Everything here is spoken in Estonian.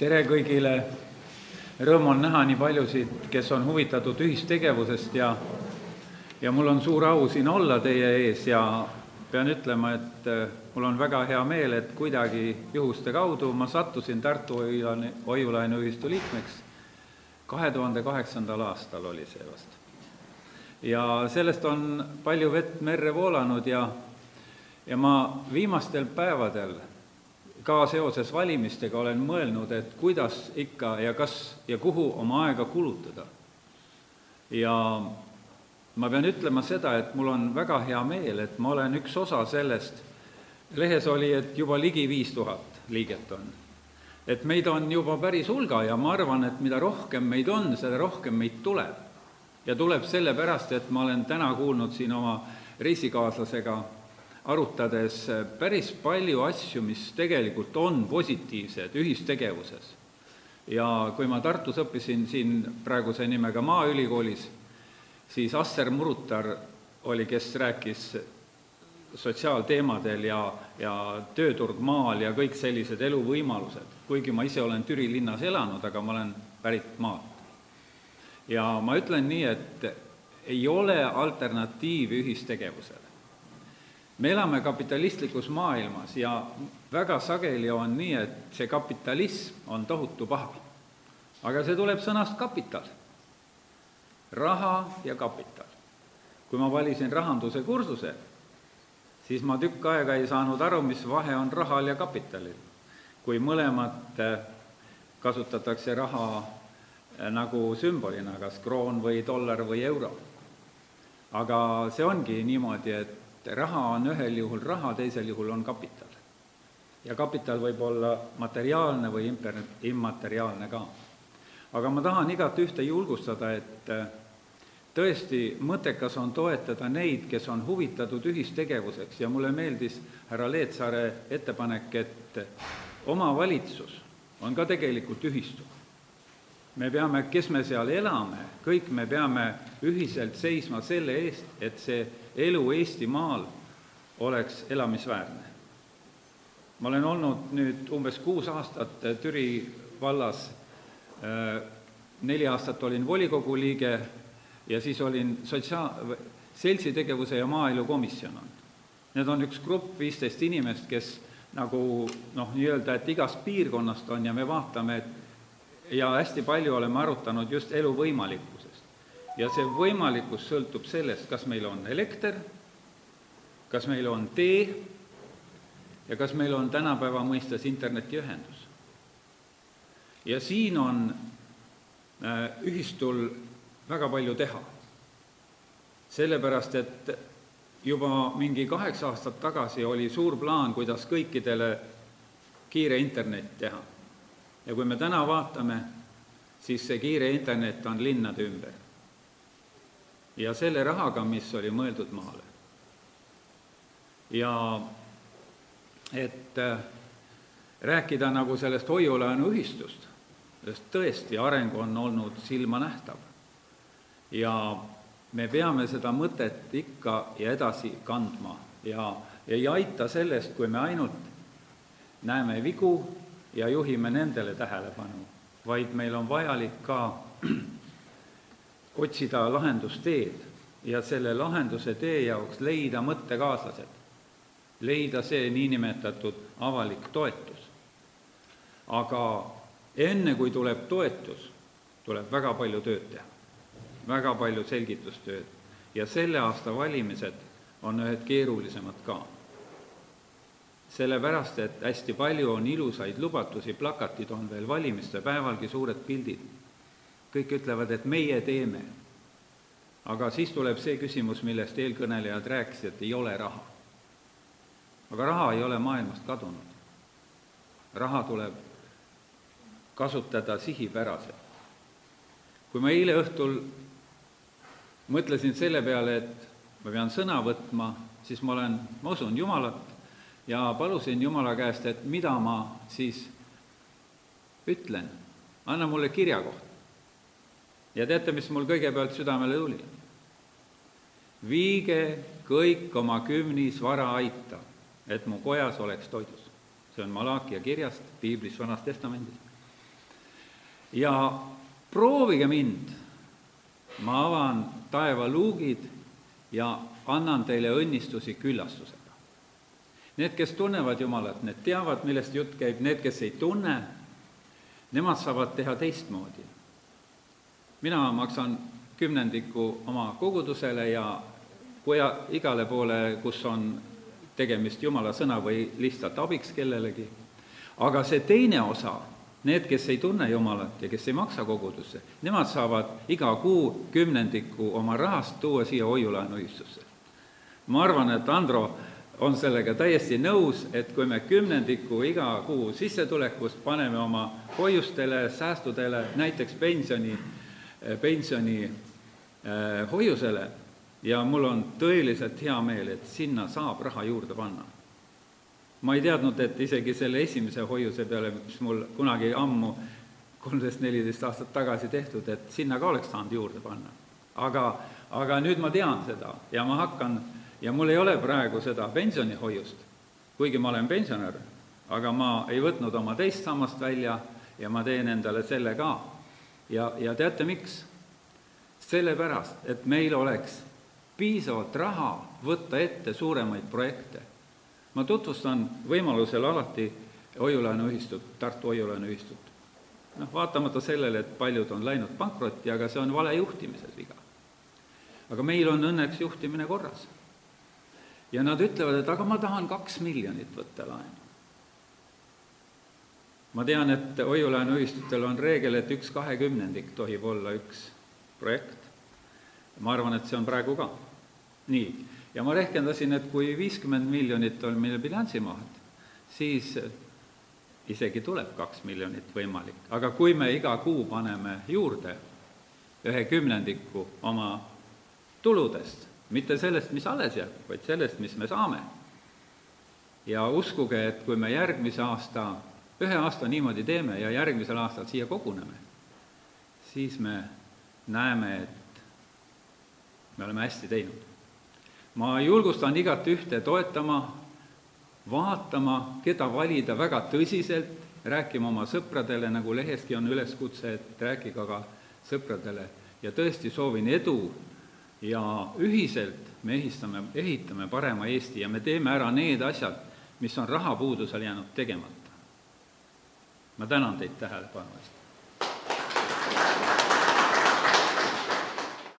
tere kõigile, rõõm on näha nii paljusid, kes on huvitatud ühistegevusest ja ja mul on suur au siin olla teie ees ja pean ütlema, et äh, mul on väga hea meel, et kuidagi juhuste kaudu ma sattusin Tartu Hoiulaine, Hoiulaine ühistu liikmeks. kahe tuhande kaheksandal aastal oli see vast. ja sellest on palju vett merre voolanud ja, ja ma viimastel päevadel ka seoses valimistega olen mõelnud, et kuidas ikka ja kas ja kuhu oma aega kulutada. ja ma pean ütlema seda, et mul on väga hea meel, et ma olen üks osa sellest, lehes oli, et juba ligi viis tuhat liiget on. et meid on juba päris hulga ja ma arvan, et mida rohkem meid on, seda rohkem meid tuleb. ja tuleb sellepärast, et ma olen täna kuulnud siin oma reisikaaslasega arutades päris palju asju, mis tegelikult on positiivsed ühistegevuses. ja kui ma Tartus õppisin siin praeguse nimega Maaülikoolis, siis Asser Murutar oli, kes rääkis sotsiaalteemadel ja, ja tööturg maal ja kõik sellised eluvõimalused, kuigi ma ise olen Türi linnas elanud, aga ma olen pärit maalt. ja ma ütlen nii, et ei ole alternatiivi ühistegevusele. Me elame kapitalistlikus maailmas ja väga sageli on nii, et see kapitalism on tohutu paha. aga see tuleb sõnast kapital raha ja kapital. kui ma valisin rahanduse kursuse, siis ma tükk aega ei saanud aru, mis vahe on rahal ja kapitalil. kui mõlemat eh, kasutatakse raha eh, nagu sümbolina, kas kroon või dollar või euro. aga see ongi niimoodi, et raha on ühel juhul raha, teisel juhul on kapital. ja kapital võib olla materiaalne või imper-, immateriaalne ka. aga ma tahan igat ühte julgustada, et eh, tõesti mõttekas on toetada neid, kes on huvitatud ühistegevuseks ja mulle meeldis härra Leetsaare ettepanek, et omavalitsus on ka tegelikult ühistu. Me peame, kes me seal elame, kõik me peame ühiselt seisma selle eest, et see elu Eestimaal oleks elamisväärne. ma olen olnud nüüd umbes kuus aastat Türi vallas, neli aastat olin volikogu liige ja siis olin sotsiaal-, seltsitegevuse ja maaelukomisjon on. Need on üks grupp, viisteist inimest, kes nagu noh, nii-öelda, et igast piirkonnast on ja me vaatame, et ja hästi palju oleme arutanud just elu võimalikkusest. ja see võimalikkus sõltub sellest, kas meil on elekter, kas meil on tee ja kas meil on tänapäeva mõistes internetiühendus. ja siin on äh, ühistul väga palju teha. sellepärast, et juba mingi kaheksa aastat tagasi oli suur plaan, kuidas kõikidele kiire internet teha. Ja kui me täna vaatame, siis see kiire internet on linnade ümber. ja selle rahaga, mis oli mõeldud maale. ja et äh, rääkida nagu sellest hoiulaenuühistust, sest tõesti, areng on olnud silmanähtav ja me peame seda mõtet ikka ja edasi kandma ja ei aita sellest, kui me ainult näeme vigu ja juhime nendele tähelepanu, vaid meil on vajalik ka otsida lahendusteed ja selle lahenduse tee jaoks leida mõttekaaslased, leida see niinimetatud avalik toetus. aga enne, kui tuleb toetus, tuleb väga palju tööd teha väga palju selgitustööd ja selle aasta valimised on ühed keerulisemad ka. Sellepärast, et hästi palju on ilusaid lubadusi, plakatid on veel valimiste päevalgi, suured pildid. kõik ütlevad, et meie teeme. aga siis tuleb see küsimus, millest eelkõnelejad rääkisid, et ei ole raha. aga raha ei ole maailmast kadunud. raha tuleb kasutada sihipäraselt. kui ma eile õhtul mõtlesin selle peale, et ma pean sõna võtma, siis ma olen, ma usun Jumalat ja palusin Jumala käest, et mida ma siis ütlen, anna mulle kirjakoht. ja teate, mis mul kõigepealt südamele tuli? viige kõik oma kümnis vara aita, et mu kojas oleks toidus. see on Malakia kirjast piiblis Vanas Testamendis. ja proovige mind. ma avan taevaluugid ja annan teile õnnistusi küllastusega. Need, kes tunnevad Jumalat, need teavad, millest jutt käib, need, kes ei tunne, nemad saavad teha teistmoodi. mina maksan kümnendiku oma kogudusele ja kui igale poole, kus on tegemist Jumala sõna või lihtsalt abiks kellelegi, aga see teine osa, need, kes ei tunne Jumalat ja kes ei maksa kogudusse, nemad saavad iga kuu kümnendiku oma rahast tuua siia hoiulaenuühistusse. ma arvan, et Andro on sellega täiesti nõus, et kui me kümnendiku iga kuu sissetulekust paneme oma hoiustele, säästudele, näiteks pensioni, pensioni äh, hoiusele, ja mul on tõeliselt hea meel, et sinna saab raha juurde panna. ma ei teadnud, et isegi selle esimese hoiuse peale, mis mul kunagi ammu, kolmteist, neliteist aastat tagasi tehtud, et sinna ka oleks saanud juurde panna. aga, aga nüüd ma tean seda ja ma hakkan ja mul ei ole praegu seda pensionihoiust, kuigi ma olen pensionär, aga ma ei võtnud oma teist sammast välja ja ma teen endale selle ka. ja, ja teate, miks? sellepärast, et meil oleks piisavalt raha võtta ette suuremaid projekte. ma tutvustan võimalusel alati hoiulaenuühistut, Tartu hoiulaenuühistut. noh, vaatamata sellele, et paljud on läinud pankrotti, aga see on vale juhtimises viga. aga meil on õnneks juhtimine korras. Ja nad ütlevad, et aga ma tahan kaks miljonit võtta laenu. ma tean, et hoiulaenuühistutel on reegel, et üks kahekümnendik tohib olla üks projekt. ma arvan, et see on praegu ka nii, ja ma rehkendasin, et kui viiskümmend miljonit on meil bilansimaht, siis isegi tuleb kaks miljonit võimalik, aga kui me iga kuu paneme juurde ühe kümnendiku oma tuludest, mitte sellest, mis alles jääb, vaid sellest, mis me saame. ja uskuge, et kui me järgmise aasta, ühe aasta niimoodi teeme ja järgmisel aastal siia koguneme, siis me näeme, et me oleme hästi teinud ma julgustan igat ühte toetama, vaatama, keda valida väga tõsiselt, rääkima oma sõpradele, nagu leheski on üleskutse, et rääkige ka sõpradele ja tõesti soovin edu ja ühiselt me ehistame, ehitame parema Eesti ja me teeme ära need asjad, mis on rahapuudusel jäänud tegemata. ma tänan teid tähelepanu eest.